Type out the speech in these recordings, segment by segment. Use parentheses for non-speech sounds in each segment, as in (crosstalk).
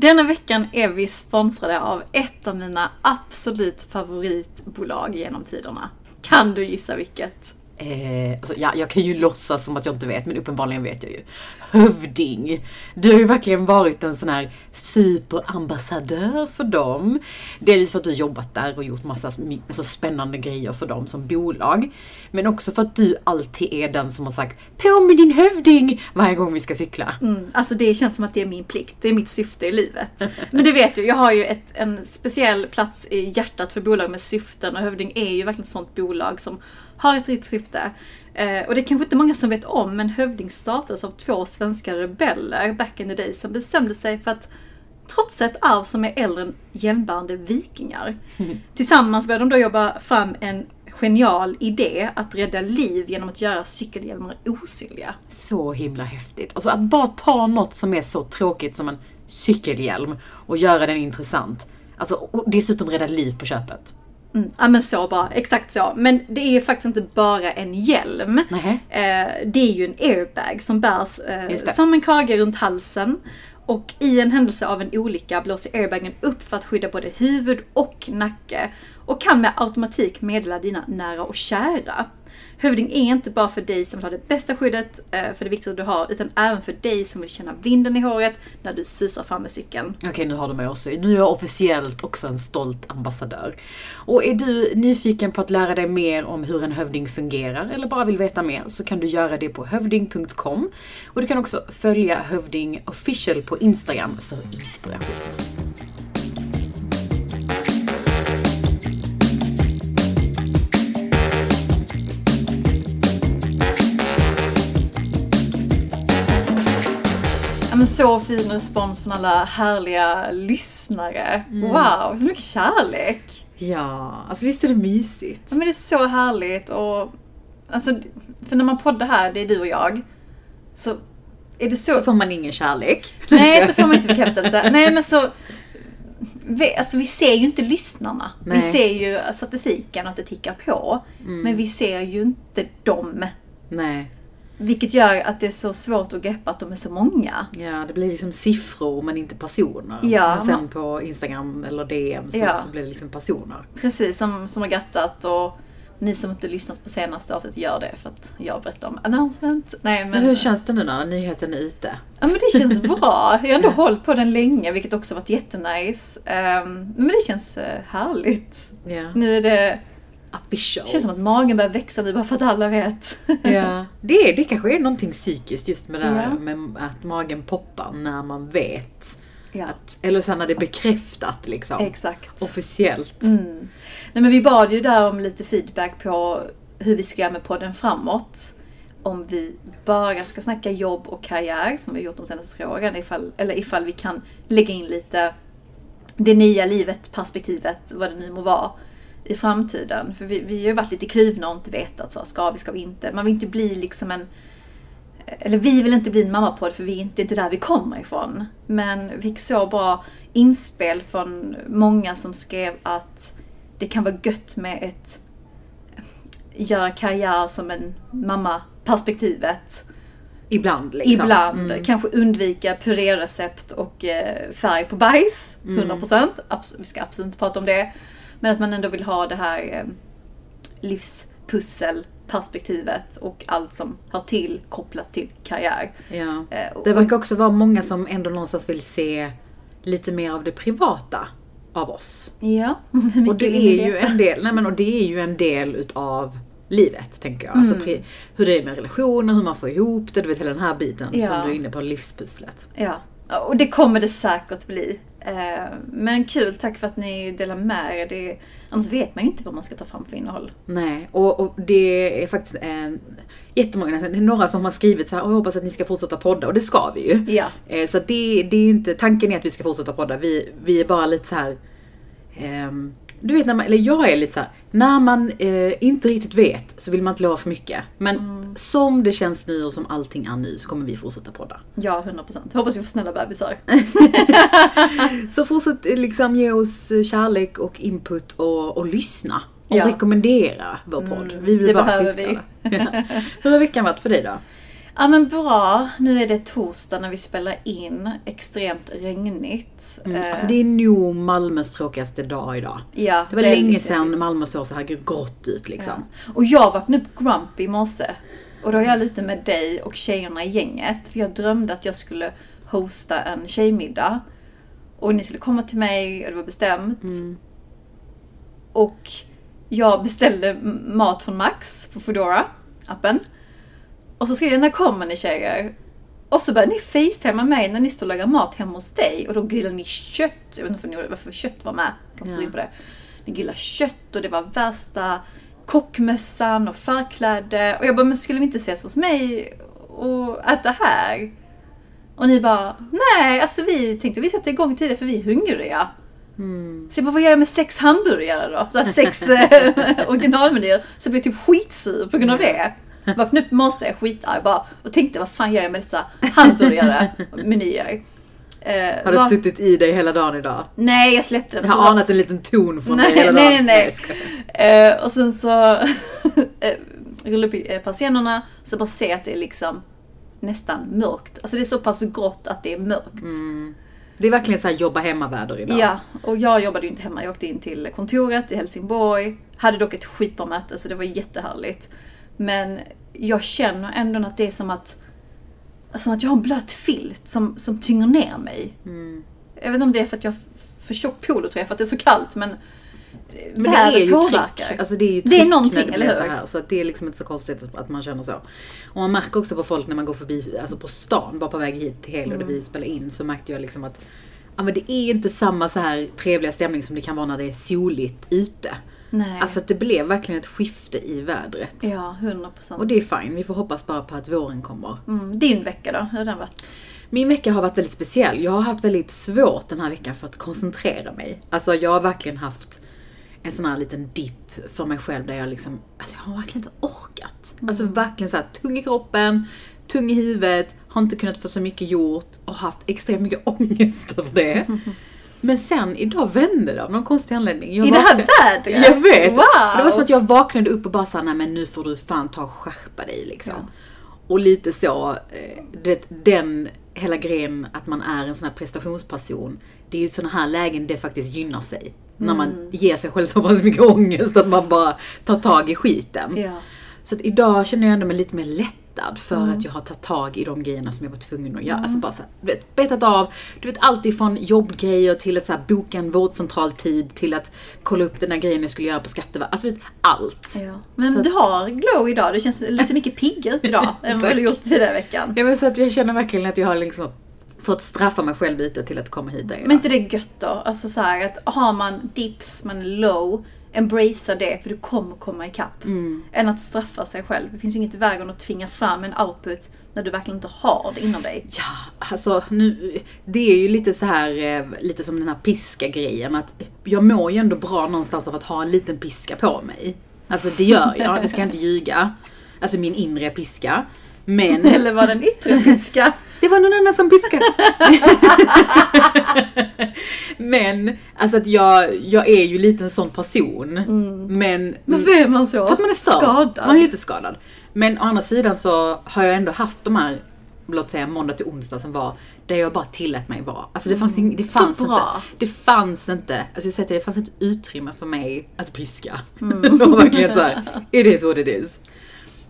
Denna veckan är vi sponsrade av ett av mina absolut favoritbolag genom tiderna. Kan du gissa vilket? Eh, alltså, ja, jag kan ju låtsas som att jag inte vet, men uppenbarligen vet jag ju. Hövding. Du har ju verkligen varit en sån här superambassadör för dem. Delvis för att du jobbat där och gjort massa alltså, spännande grejer för dem som bolag. Men också för att du alltid är den som har sagt På med din hövding! Varje gång vi ska cykla. Mm, alltså det känns som att det är min plikt. Det är mitt syfte i livet. Men du vet ju, jag har ju ett, en speciell plats i hjärtat för bolag med syften och Hövding är ju verkligen ett sånt bolag som har ett rikt syfte. Eh, och det är kanske inte många som vet om, men Hövding startades av två svenska rebeller back in the day som bestämde sig för att trotsa ett arv som är äldre än jämnbärande vikingar. Mm. (laughs) Tillsammans började de då jobba fram en genial idé att rädda liv genom att göra cykelhjälmar osynliga. Så himla häftigt. Alltså att bara ta något som är så tråkigt som en cykelhjälm och göra den intressant. Alltså, och dessutom rädda liv på köpet. Mm, ja men så bara, exakt så. Men det är ju faktiskt inte bara en hjälm. Eh, det är ju en airbag som bärs eh, som en krage runt halsen. Och i en händelse av en olycka blåser airbagen upp för att skydda både huvud och nacke. Och kan med automatik meddela dina nära och kära. Hövding är inte bara för dig som vill ha det bästa skyddet eh, för det viktigaste du har, utan även för dig som vill känna vinden i håret när du susar fram med cykeln. Okej, nu har du mig också. Nu är jag officiellt också en stolt ambassadör. Och är du nyfiken på att lära dig mer om hur en hövding fungerar eller bara vill veta mer så kan du göra det på hövding.com. Och du kan också följa Hövding official på Instagram för inspiration. Men så fin respons från alla härliga lyssnare. Mm. Wow, så mycket kärlek! Ja, alltså visst är det mysigt? Ja, men det är så härligt och alltså, för när man poddar här, det är du och jag, så är det så... Så får man ingen kärlek. (laughs) Nej, så får man inte bekräftelse. Nej, men så... Vi, alltså vi ser ju inte lyssnarna. Nej. Vi ser ju statistiken och att det tickar på. Mm. Men vi ser ju inte dem. Nej. Vilket gör att det är så svårt att greppa att de är så många. Ja, det blir liksom siffror men inte personer. Ja, men sen på Instagram eller DM så, ja. så blir det liksom personer. Precis, som, som har grattat och ni som inte lyssnat på senaste avsnittet gör det för att jag berättar om announcement. Nej, men... men hur känns det nu när nyheten är ute? Ja men det känns (laughs) bra. Jag har ändå hållit på den länge vilket också varit jättenice. Um, men det känns uh, härligt. Yeah. Nu är det official. Det känns som att magen börjar växa nu bara för att alla vet. ja, (laughs) det, det kanske är någonting psykiskt just med det här ja. med att magen poppar när man vet. Ja. Att, eller så när det är bekräftat liksom. Exakt. Officiellt. Mm. Nej men vi bad ju där om lite feedback på hur vi ska göra med podden framåt. Om vi bara ska snacka jobb och karriär som vi gjort de senaste tre åren. Ifall, eller ifall vi kan lägga in lite det nya livet, perspektivet, vad det nu må vara i framtiden. För vi, vi har ju varit lite kluvna och inte vetat, så, ska vi, ska vi inte? Man vill inte bli liksom en... Eller vi vill inte bli en mammapodd för vi är inte, inte där vi kommer ifrån. Men vi fick så bra inspel från många som skrev att det kan vara gött med ett göra karriär som en mamma-perspektivet. Ibland liksom. Ibland. Mm. Kanske undvika purérecept och eh, färg på bajs. 100%. Mm. vi ska absolut inte prata om det. Men att man ändå vill ha det här eh, livspusselperspektivet och allt som hör till kopplat till karriär. Ja. Eh, det verkar också vara många som ändå någonstans vill se lite mer av det privata av oss. Ja, (laughs) och det är ju en del, nej men och det är ju en del utav livet, tänker jag. Alltså, mm. Alltså, hur det är med relationer, hur man får ihop det, du vet hela den här biten ja. som du är inne på, livspusslet. Ja, och det kommer det säkert bli. Eh, men kul, tack för att ni delar med er. Det, annars vet man ju inte vad man ska ta fram för innehåll. Nej, och, och det är faktiskt en, jättemånga, det är några som har skrivit så här, och jag hoppas att ni ska fortsätta podda och det ska vi ju. Ja. Eh, så det, det är inte, tanken är att vi ska fortsätta podda. Vi, vi är bara lite så här um, du vet, när man, eller jag är lite så här, när man eh, inte riktigt vet så vill man inte lova för mycket. Men mm. som det känns nu och som allting är nu så kommer vi fortsätta podda. Ja, 100%. Hoppas vi får snälla bebisar. (laughs) så fortsätt eh, liksom ge oss eh, kärlek och input och, och lyssna. Och ja. rekommendera vår podd. Mm, vi vill det bara behöver vi. (laughs) Hur har veckan varit för dig då? Ja men bra. Nu är det torsdag när vi spelar in. Extremt regnigt. Eh, Alltså det är nog Malmös tråkigaste dag idag. ja, Det var länge sedan. Malmö såg så här grått ut liksom. Ja. Och jag vaknade upp grumpy i morse. Och då är jag lite med dig och tjejerna i gänget. För jag drömde att jag skulle hosta en tjejmiddag. Och ni skulle komma till mig och det var bestämt. Mm. Och jag beställde mat från Max på Foodora appen. Och så skrev jag, när kommer ni tjejer? Och så började ni facetimea mig när ni står och lagar mat hemma hos dig. Och då grillade ni kött. Jag vet inte varför, kött var med. Jag Ja. in på det. Ni grillade kött och det var värsta kockmössan och förkläde. Och jag bara, men skulle vi inte ses hos mig och äta här? Och ni bara, nej alltså vi tänkte vi sätter igång tidigt för vi är hungriga. Så jag bara, vad gör jag med sex hamburgare då? Så sex (laughs) eh, (laughs) originalmenyer. Så jag blev typ skitsur på grund av det. Vaknade upp i morse skitarg bara och tänkte vad fan gör jag med dessa hamburgare menyer? Eh, Har det vad- suttit i dig hela dagen idag? Nej jag släppte det. Jag har anat en liten ton från dig Nej, hela nej, dagen. nej, nej. skojar. Eh, och sen så (laughs) eh, rullade upp eh, persiennerna så bara jag att det är liksom nästan mörkt. Alltså det är så pass grått att det är mörkt. Det är verkligen så här jobba hemma-väder idag. Ja, och jag jobbade ju inte hemma. Jag åkte in till kontoret i Helsingborg. Hade dock ett skitbra möte så det var jättehärligt. Men jag känner ändå att det är som att, som att jag har en blöt filt som, som tynger ner mig. Mm. Jag vet inte om det är för att jag har för tjock polotröja för att det är så kallt men Men det är ju påverkar. tryck. Alltså det är ju Det tryck är någonting, när det blir så här. Så det är liksom inte så konstigt att, att man känner så. Och man märker också på folk när man går förbi, alltså på stan, bara på väg hit till Helo Mm. där vi spelar in, så märkte jag liksom att ja, men det är inte samma så här trevliga stämning som det kan vara när det är soligt ute. Nej. Alltså att det blev verkligen ett skifte i vädret. ja, 100 procent. Och det är fine, vi får hoppas bara på att våren kommer. Mm, din vecka då? Hur har den varit? Min vecka har varit väldigt speciell. Jag har haft väldigt svårt den här veckan för att koncentrera mig. Alltså jag har verkligen haft en sån här liten dipp för mig själv där jag liksom, alltså jag har verkligen inte orkat. Alltså verkligen så här tung i kroppen, tung i huvudet, har inte kunnat få så mycket gjort och haft extremt mycket (laughs) ångest över det. (laughs) Men sen idag vände det av någon konstig anledning. Jag I det här vaknade- vädret? Jag vet! Wow! Det var som att jag vaknade upp och bara sa nej men nu får du fan ta och skärpa dig liksom. Ja. Och lite så, eh, det, den hela grejen att man är en sån här prestationsperson. Det är ju såna här lägen det faktiskt gynnar sig. När man Mm. ger sig själv så pass mycket (laughs) ångest att man bara tar tag i skiten. Ja. Så att idag känner jag ändå mig lite mer lättad för Mm. att jag har tagit tag i de grejerna som jag var tvungen att göra. Alltså bara så här, du vet, betat av, du vet allt ifrån jobbgrejer till att så här, boka en vårdcentraltid till att kolla upp den där grejen jag skulle göra på Skatteverket. Alltså vet, allt. Ja. Men Så att- du har glow idag. Du känns du ser mycket piggare ut (laughs) idag än vad du gjort tidigare veckan. Ja men så att jag känner verkligen att jag har liksom fått straffa mig själv lite till att komma hit idag. Men inte det gött då? Alltså så här att har man dips, man är low, embracea det för du kommer komma ikapp. Mm. Än att straffa sig själv. Det finns ju inget värre än att tvinga fram en output när du verkligen inte har det inom dig. Ja, alltså nu, det är ju lite så här, eh, lite som den här piska-grejen. Att jag mår ju ändå bra någonstans av att ha en liten piska på mig. Alltså det gör jag, det ska jag inte ljuga. Alltså min inre piska. Men (laughs) Eller var den yttre piska? det var någon annan som piskade. (laughs) Men, alltså att jag, jag är ju lite en sån person. Men Varför är man så? för att man är störd. Skadad. Man är jätteskadad. Men å andra sidan så har jag ändå haft de här, låt säga måndag till onsdag som var, där jag bara tillät mig vara. Alltså det fanns, ing, det Så fanns inte, det fanns inte, alltså jag säger dig, det fanns inte utrymme för mig att piska. (laughs) det var verkligen såhär, it is what it is.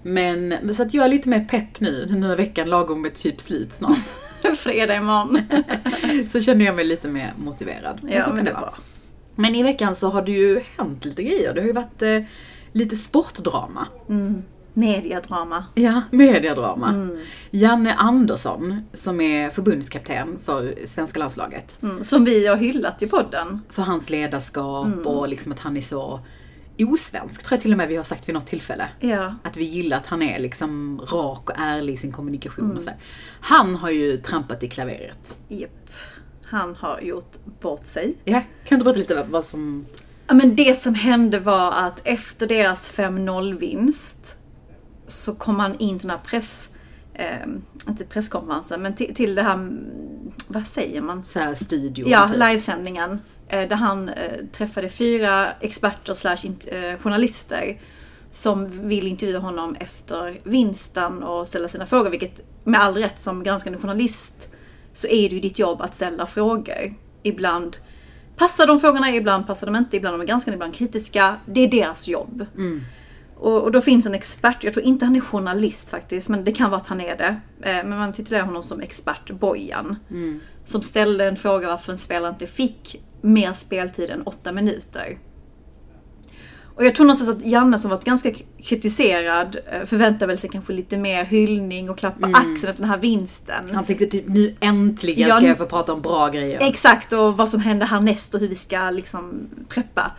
Men, men så att jag är lite mer pepp nu, nu när veckan lagom med typ slut snart. (laughs) Fredag imorgon. (laughs) så känner jag mig lite mer motiverad. ja kan men det är bra. Men i veckan så har det ju hänt lite grejer. Det har ju varit eh, lite sportdrama. Mm. Mediadrama. Ja, mediadrama. Janne Andersson, som är förbundskapten för svenska landslaget. Mm. Som vi har hyllat i podden. För hans ledarskap och liksom att han är så osvensk, tror jag till och med vi har sagt vid något tillfälle. Ja. Att vi gillar att han är liksom rak och ärlig i sin kommunikation och sådär. Han har ju trampat i klaveret. Japp. Han har gjort bort sig. Ja, kan du berätta lite vad- som... Ja, men det som hände var att efter deras 5-0 vinst så kom han in till den här press... Eh, inte presskonferensen, men till, till det här... mm, Vad säger man? Så här studio. Ja, typ. livesändningen. Eh, där han eh, träffade fyra experter slash eh, journalister som vill intervjua honom efter vinsten och ställa sina frågor, vilket med all rätt som granskande journalist så är det ju ditt jobb att ställa frågor. Ibland passar de frågorna, ibland passar de inte, ibland de är granskande, ibland kritiska. Det är deras jobb. Och, och då finns en expert, jag tror inte han är journalist faktiskt, men det kan vara att han är det. Men man titulerar honom som expert Bojan. Som ställde en fråga varför en spelare inte fick mer speltid än åtta minuter. Och jag tror någonstans att Janne som varit ganska kritiserad eh, förväntar väl sig kanske lite mer hyllning och klapp på axeln efter den här vinsten. Han tänkte typ nu äntligen Ja, ska jag få prata om bra grejer. Exakt och vad som händer härnäst och hur vi ska liksom preppa.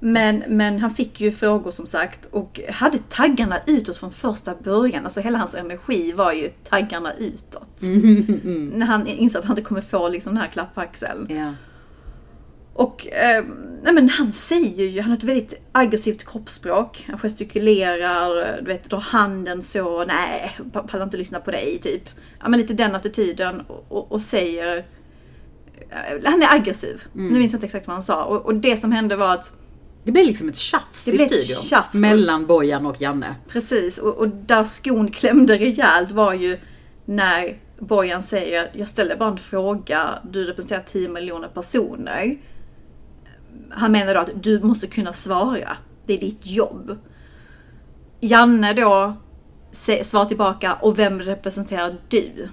Men, men han fick ju frågor som sagt och hade taggarna utåt från första början. Alltså hela hans energi var ju taggarna utåt. (laughs) När han insåg att han inte kommer få liksom den här klapp på axeln. Ja. Och eh, nej men han säger ju, han har ett väldigt aggressivt kroppsspråk. Han gestikulerar, du vet, drar handen så, nej, pa- pallar inte lyssna på dig, typ. Ja men lite den attityden och, och, och säger... eh, Han är aggressiv. Nu minns jag inte exakt vad han sa. Och, och det som hände var att, Det blev liksom ett tjafs Det i studion. tjafs. Mellan Bojan och Janne. precis, och, och där skon klämde rejält var ju när Bojan säger, jag ställer bara en fråga, du representerar 10 miljoner personer. Han menar då att du måste kunna svara. Det är ditt jobb. Janne då svarar tillbaka, och vem representerar du?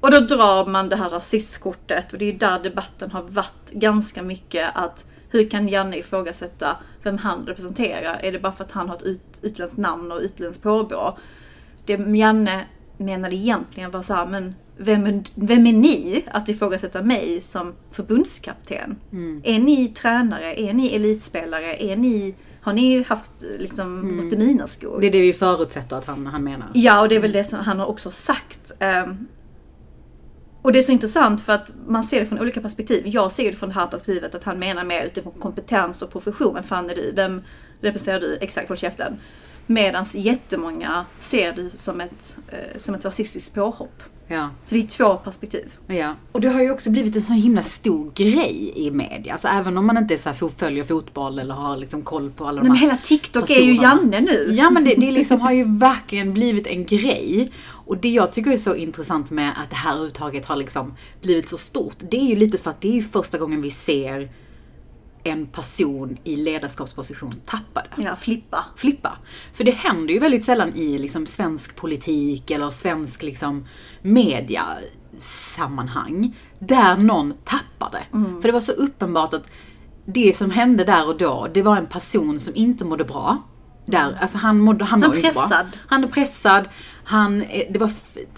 Och då drar man det här rasistkortet och det är ju där debatten har varit ganska mycket att hur kan Janne ifrågasätta vem han representerar? Är det bara för att han har ett ut, utländskt namn och utländskt påbrå? Det Janne menade egentligen var så här, men vem är, vem är ni att ifrågasätta mig som förbundskapten? Är ni tränare? Är ni elitspelare? Är ni, har ni haft liksom mm. mina skor? Det är det vi förutsätter att han, han menar. Ja, och det är väl det som han har också sagt. Ehm, och det är så intressant för att man ser det från olika perspektiv. Jag ser det från det här perspektivet att han menar mer utifrån kompetens och profession. Vem fan är du? Vem representerar du? Exakt, håll käften. Medan jättemånga ser det som ett, eh, som ett rasistiskt påhopp. Ja. Så det är två perspektiv. Ja. Och det har ju också blivit en sån himla stor grej i media. Alltså även om man inte är så här, följer fotboll eller har liksom koll på alla Nej, de men här hela TikTok är ju personerna. Janne nu. Ja men det, det liksom har ju verkligen blivit en grej. Och det jag tycker är så intressant med att det här överhuvudtaget har liksom blivit så stort. Det är ju lite för att det är ju första gången vi ser en person i ledarskapsposition tappa det. Ja, flippa. Flippa. För det händer ju väldigt sällan i liksom svensk politik eller svensk liksom media sammanhang där någon tappar det. Mm. För det var så uppenbart att det som hände där och då, det var en person som inte mådde bra. Där, alltså han mådde, han, Han var ju inte bra. pressad. Han är pressad, han, eh, det, var,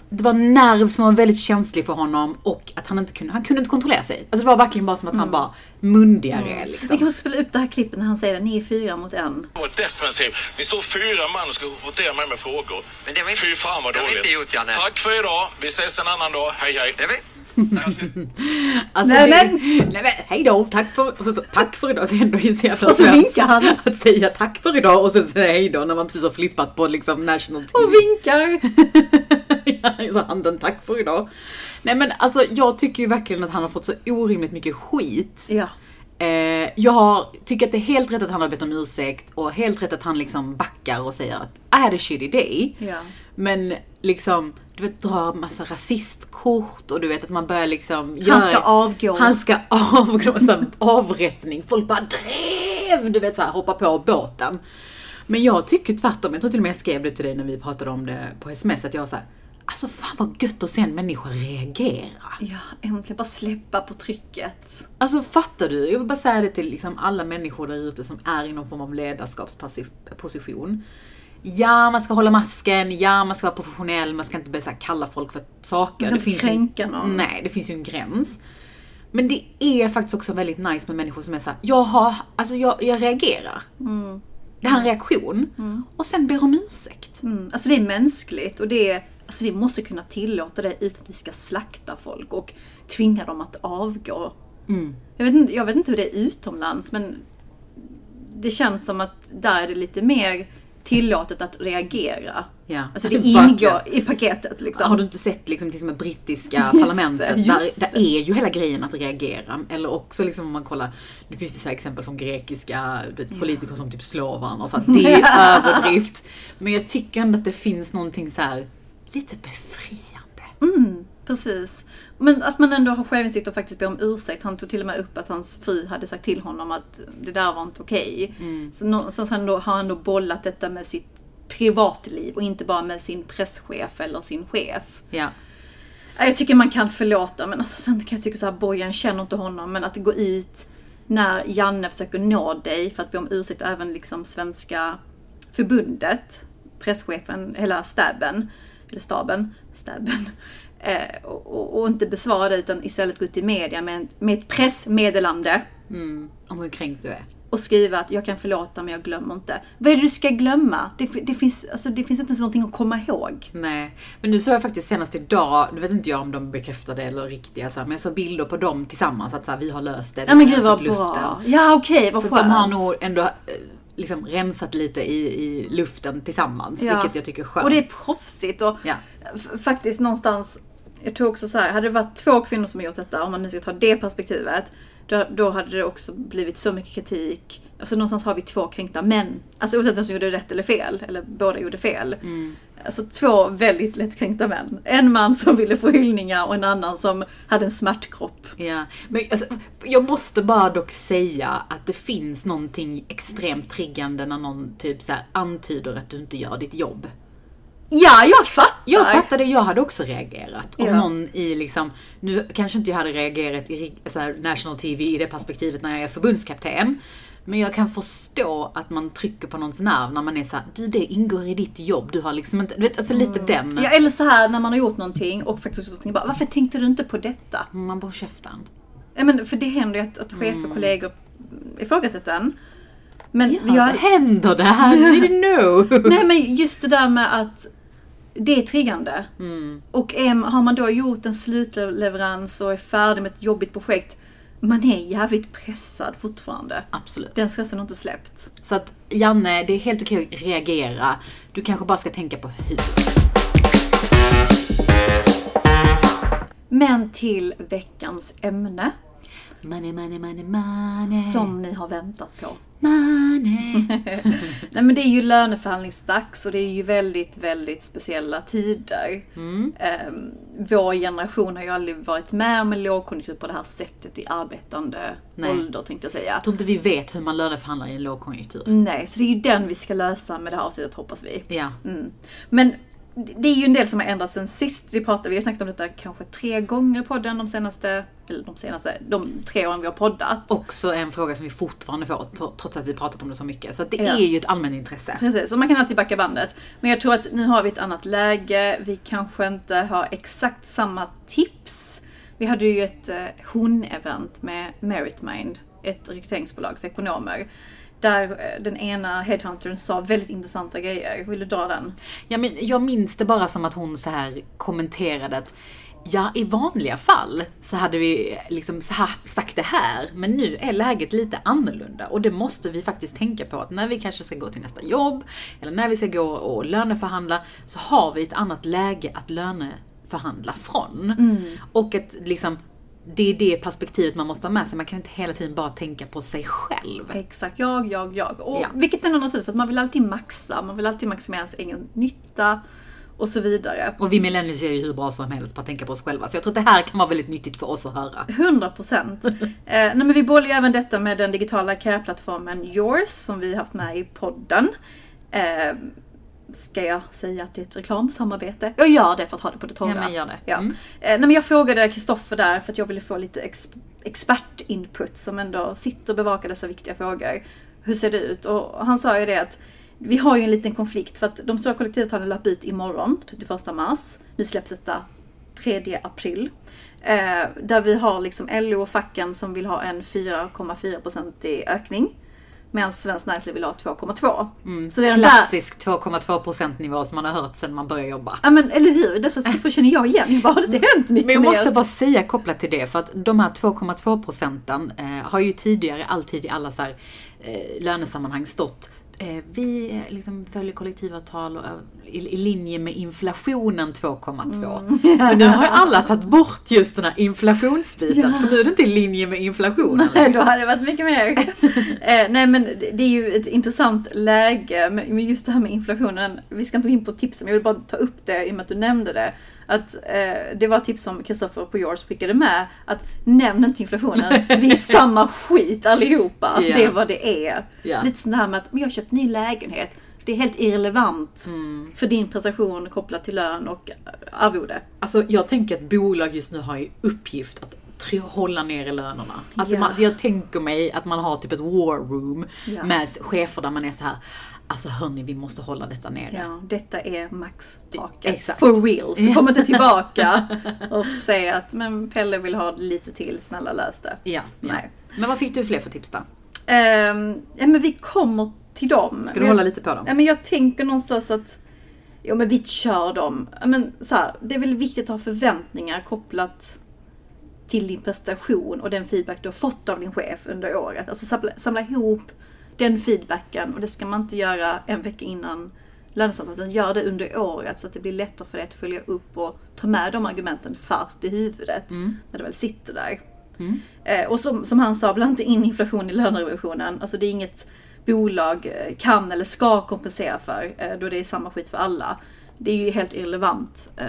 det var nerv som var väldigt känslig för honom och att han inte kunde, han kunde inte kontrollera sig. Alltså det var verkligen bara som att han bara mundigare Mm. Vi liksom. kan spela upp det här klippet när han säger det. Ni är fyra mot en. defensiv. Ni står fyra man och ska konfrontera mig med frågor. Men det vi inte- Fy fan vad det har vi dåligt. inte gjort, Janne. Tack för idag. Vi ses en annan dag. Hej hej. Det (laughs) Alltså, Nej, det, men- nej men hej då, tack för, och så, så, tack för idag. Så ändå är det så jävla Och så vinkar han. (laughs) Att säga tack för idag och sen säga hej då när man precis har flippat på liksom national TV. Och vinkar! (laughs) Ja, så handen tack för idag. Nej men alltså jag tycker ju verkligen att han har fått så orimligt mycket skit. Ja. Eh, jag tycker att det är helt rätt att han har bett om ursäkt och helt rätt att han liksom backar och säger att I had a shitty day. Ja. Men liksom, du vet, dra massa rasistkort och du vet att man börjar liksom Han ska avgå. Han ska (laughs) avgå, så här, avrättning. Folk bara drev, du vet så här, hoppa på båten. Men jag tycker tvärtom, jag tror till och med jag skrev det till dig när vi pratade om det på sms, att jag sa Alltså fan vad gött att se en människa reagera. Ja, äntligen bara släppa på trycket. Alltså fattar du? Jag vill bara säga det till liksom alla människor där ute som är i någon form av ledarskapsposition. Ja, man ska hålla masken, ja, man ska vara professionell, man ska inte börja kalla folk för saker. Man ska inte kränka ju, någon. Nej, det finns ju en gräns. Men det är faktiskt också väldigt nice med människor som är såhär, jag har, alltså jag, jag reagerar. Det här är en reaktion. Och sen ber om ursäkt. Mm. Alltså det är mänskligt och det är, alltså vi måste kunna tillåta det utan att vi ska slakta folk och tvinga dem att avgå. Jag, vet inte, jag vet inte hur det är utomlands men det känns som att där är det lite mer tillåtet att reagera. Ja. Alltså det (laughs) ingår i paketet liksom. Har du inte sett liksom, till exempel brittiska parlamentet? det, där, där är ju hela grejen att reagera. Eller också liksom om man kollar, nu finns det så exempel från grekiska vet, politiker som typ Slovan och så. Det är (laughs) överdrift. Men jag tycker ändå att det finns någonting så här lite befriande. Mm, precis. Men att man ändå har självinsikt och faktiskt ber om ursäkt. Han tog till och med upp att hans fru hade sagt till honom att det där var inte okej. Så nå- Sen har han, då, har han då bollat detta med sitt privatliv och inte bara med sin presschef eller sin chef. Ja. Ja, Jag tycker man kan förlåta men alltså, sen kan jag tycka så här, Bojan känner inte honom men att gå ut när Janne försöker nå dig för att be om ursäkt även liksom svenska förbundet, presschefen, hela staben, eller staben, staben, och, och, inte besvara det utan istället gå ut i media med, med ett pressmeddelande Mm. Om hur kränkt du är. och skriva att jag kan förlåta men jag glömmer inte. Vad är det du ska glömma? Det, det, finns, alltså, det finns inte ens någonting att komma ihåg. Nej, men nu såg jag faktiskt senast idag, nu vet inte jag om de bekräftade eller riktiga, så här, men jag såg bilder på dem tillsammans att så här, vi har löst det. Ja men gud vad bra. Ja okej, vad Så skönt. att de har nog ändå eh, liksom rensat lite i, i luften tillsammans, Ja. vilket jag tycker är skönt. Och det är proffsigt och Ja. faktiskt någonstans, jag tror också så här, hade det varit två kvinnor som har gjort detta, om man nu ska ta det perspektivet, då, då hade det också blivit så mycket kritik. Alltså någonstans har vi två kränkta män. Alltså oavsett om de gjorde rätt eller fel, eller båda gjorde fel. Mm. Alltså två väldigt lättkränkta män. En man som ville få hyllningar och en annan som hade en smärtkropp. Ja, men alltså, jag måste bara dock säga att det finns någonting extremt triggande när någon typ så antyder att du inte gör ditt jobb. Ja, jag fattar! Jag fattar det, jag hade också reagerat. Om Ja. någon i liksom, nu kanske inte jag hade reagerat i här, national TV i det perspektivet när jag är förbundskapten. Men jag kan förstå att man trycker på någons nerv när man är såhär, du det ingår i ditt jobb, du har liksom inte, du vet alltså lite den. Ja, eller så här när man har gjort någonting och faktiskt gjort någonting bara, varför tänkte du inte på detta? Man bara käften. Ja, men för det händer ju att, att chefer och kollegor ifrågasätter en. Men Ja, jag, det händer det här, didn't know. (laughs) nej men just det där med att det är triggande. Mm. Och är, har man då gjort en slutleverans och är färdig med ett jobbigt projekt, man är jävligt pressad fortfarande. Absolut. Den stressen har inte släppt. Så att Janne, det är helt okej att reagera. Du kanske bara ska tänka på hur. Men till veckans ämne Money, money, money, money. som ni har väntat på. Money. (laughs) Nej men det är ju löneförhandlingsdags och det är ju väldigt, väldigt speciella tider. Mm. Ehm, vår generation har ju aldrig varit med om en lågkonjunktur på det här sättet i arbetande Nej. ålder tänkte jag säga. Jag tror inte vi vet hur man löneförhandlar i en lågkonjunktur. Nej, så det är ju den vi ska lösa med det här avsnittet hoppas vi. Ja. Mm. Men det är ju en del som har ändrats sen sist vi pratade. Vi har snackat om detta kanske tre gånger på podden de senaste, eller de senaste, de tre åren vi har poddat. Också en fråga som vi fortfarande får, tro- trots att vi pratat om det så mycket. Så det Ja. är ju ett allmänintresse. Precis, och man kan alltid backa bandet. Men jag tror att nu har vi ett annat läge. Vi kanske inte har exakt samma tips. Vi hade ju ett eh, hon-event med Meritmind, ett rekryteringsbolag för ekonomer. Där eh, den ena headhuntern sa väldigt intressanta grejer. Vill du dra den? Ja, men jag minns det bara som att hon så här kommenterade att Ja, i vanliga fall så hade vi liksom så här sagt det här, men nu är läget lite annorlunda och det måste vi faktiskt tänka på att när vi kanske ska gå till nästa jobb eller när vi ska gå och löneförhandla så har vi ett annat läge att löneförhandla från. Och att liksom det är det perspektivet man måste ha med sig. Man kan inte hela tiden bara tänka på sig själv. Exakt, jag, jag, jag. Och Ja. Vilket är naturligt för att man vill alltid maxa, man vill alltid maximera sin egen nytta och så vidare. Och vi millennials är ju hur bra som helst på att tänka på oss själva. Så jag tror att det här kan vara väldigt nyttigt för oss att höra. 100 procent. (laughs) eh, nej, men vi bollar ju även detta med den digitala karriärplattformen Yours som vi haft med i podden. Eh, ska jag säga att det är ett reklamsamarbete? Jag gör det för att ha det på det torra. Ja, men gör det. Ja. Mm. Eh, nej, men jag frågade Kristoffer där för att jag ville få lite ex- expertinput som ändå sitter och bevakar dessa viktiga frågor. Hur ser det ut? Och han sa ju det att vi har ju en liten konflikt för att de stora kollektivavtalen löper ut imorgon, 31 mars. Nu släpps detta 3 april. Eh, där vi har liksom LO och facken som vill ha en 4,4% i ökning. Medan Svenskt Näringsliv vill ha 2,2. Så det är Klassisk 2,2% nivå som man har hört sedan man började jobba. ja men eller hur, dessa siffror (laughs) känner jag igen. Jag bara, har det inte hänt mycket Men jag måste mer? bara säga kopplat till det, för att de här 2,2 procenten eh, har ju tidigare alltid i alla så här, eh, lönesammanhang stått vi eh, liksom följer kollektivavtal och, eh, i, i linje med inflationen 2,2. Men nu har alla tagit bort just den här inflationsbiten, för nu är det inte i linje med inflationen. Nej, då hade det varit mycket mer. eh, nej, men det är ju ett intressant läge med med just det här med inflationen. Vi ska inte gå in på tipsen, men jag vill bara ta upp det i och med att du nämnde det. Att eh, det var tips som Kristoffer på yours skickade med. Att nämn inte inflationen. Vi är (laughs) samma skit allihopa. Ja. Det är vad det är. Ja. Lite sånt här med att jag har köpt ny lägenhet. Det är helt irrelevant Mm. för din prestation kopplat till lön och arvode. Alltså jag tänker att bolag just nu har i uppgift att hålla nere lönerna. Alltså Ja. man, jag tänker mig att man har typ ett war room Ja. med chefer där man är så här. Alltså hörni, vi måste hålla detta nere. Ja, detta är maxtaket. Exakt. For reals. Kom inte tillbaka (laughs) och säga att men Pelle vill ha lite till, snälla lös det. Ja, ja. Nej. Men vad fick du fler för tips då? Ehm, ja, men vi kommer till dem. Ska du hålla jag, lite på dem? Ja, men jag tänker någonstans att Jo men vi kör dem. Ja, Men, så här, det är väl viktigt att ha förväntningar kopplat till din prestation och den feedback du har fått av din chef under året. Alltså samla, samla ihop den feedbacken och det ska man inte göra en vecka innan lönesamtalet utan gör det under året så att det blir lättare för dig att följa upp och ta med de argumenten fast i huvudet när det väl sitter där. Eh, och som, som han sa, blanda inte in inflation i lönerevisionen. Alltså det är inget bolag eh, kan eller ska kompensera för, eh, då det är samma skit för alla. Det är ju helt irrelevant eh,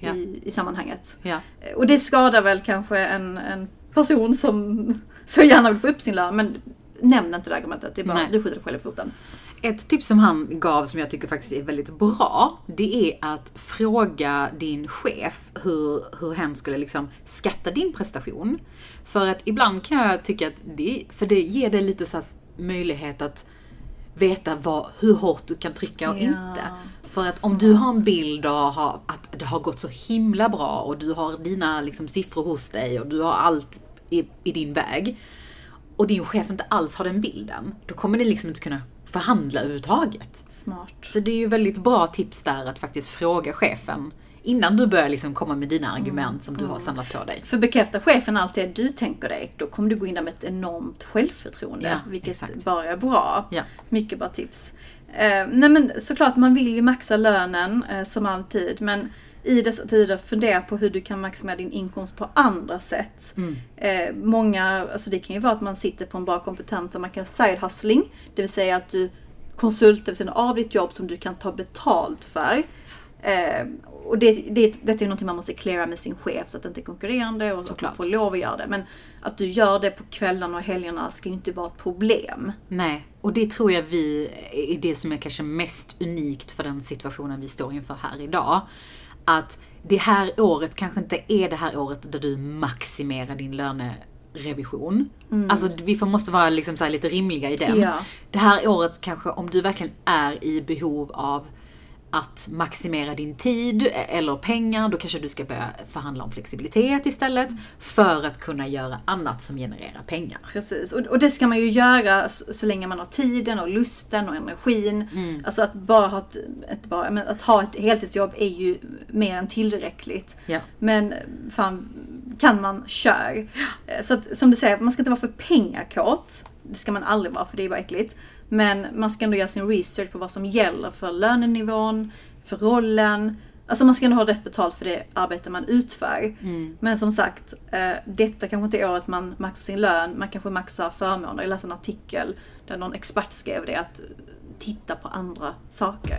Ja. i, i sammanhanget. Ja. Och det skadar väl kanske en, en person som (laughs) så gärna vill få upp sin lön, men nämn inte det argumentet. Det är bara, Nej. du skjuter dig själv i foten. Ett tips som han gav som jag tycker faktiskt är väldigt bra, det är att fråga din chef hur, hur hen skulle liksom skatta din prestation. För att ibland kan jag tycka att det, för det ger dig lite så möjlighet att veta vad, hur hårt du kan trycka och Ja, inte. För att om du har en bild av att det har gått så himla bra och du har dina liksom, siffror hos dig och du har allt i, i din väg och din chef inte alls har den bilden, då kommer ni liksom inte kunna förhandla överhuvudtaget. Smart. Så det är ju väldigt bra tips där att faktiskt fråga chefen innan du börjar liksom komma med dina argument som du har samlat på dig. För bekräftar chefen allt det du tänker dig, då kommer du gå in där med ett enormt självförtroende. Ja, vilket exakt. bara är bra. Ja. Mycket bra tips. Eh, nej men såklart, man vill ju maxa lönen eh, som alltid. Men i dessa tider, fundera på hur du kan maximera din inkomst på andra sätt. Eh, många, alltså det kan ju vara att man sitter på en bra kompetens där man kan side hustling. Det vill säga att du konsultar vid sidan av ditt jobb som du kan ta betalt för. Eh, och det, det, detta är någonting man måste cleara med sin chef så att det inte är konkurrerande och så att man Såklart. får lov att göra det. Men att du gör det på kvällarna och helgerna ska ju inte vara ett problem. Nej, och det tror jag vi är det som är kanske mest unikt för den situationen vi står inför här idag. Att det här året kanske inte är det här året där du maximerar din lönerevision. Alltså vi får, måste vara liksom lite rimliga i den. Ja. Det här året kanske, om du verkligen är i behov av att maximera din tid eller pengar, då kanske du ska börja förhandla om flexibilitet istället för att kunna göra annat som genererar pengar. Precis, och, och det ska man ju göra så, så länge man har tiden och lusten och energin. Alltså att bara ha ett, ett, bara, men att ha ett heltidsjobb är ju mer än tillräckligt. Ja. Men fan, kan man, kör. Så att, som du säger, man ska inte vara för pengakåt. Det ska man aldrig vara, för det är bara äckligt. Men man ska ändå göra sin research på vad som gäller för lönenivån, för rollen. Alltså man ska ändå ha rätt betalt för det arbete man utför. Men som sagt, eh, detta kanske inte är året man maxar sin lön. Man kanske maxar förmåner. Jag läste en artikel där någon expert skrev det att titta på andra saker.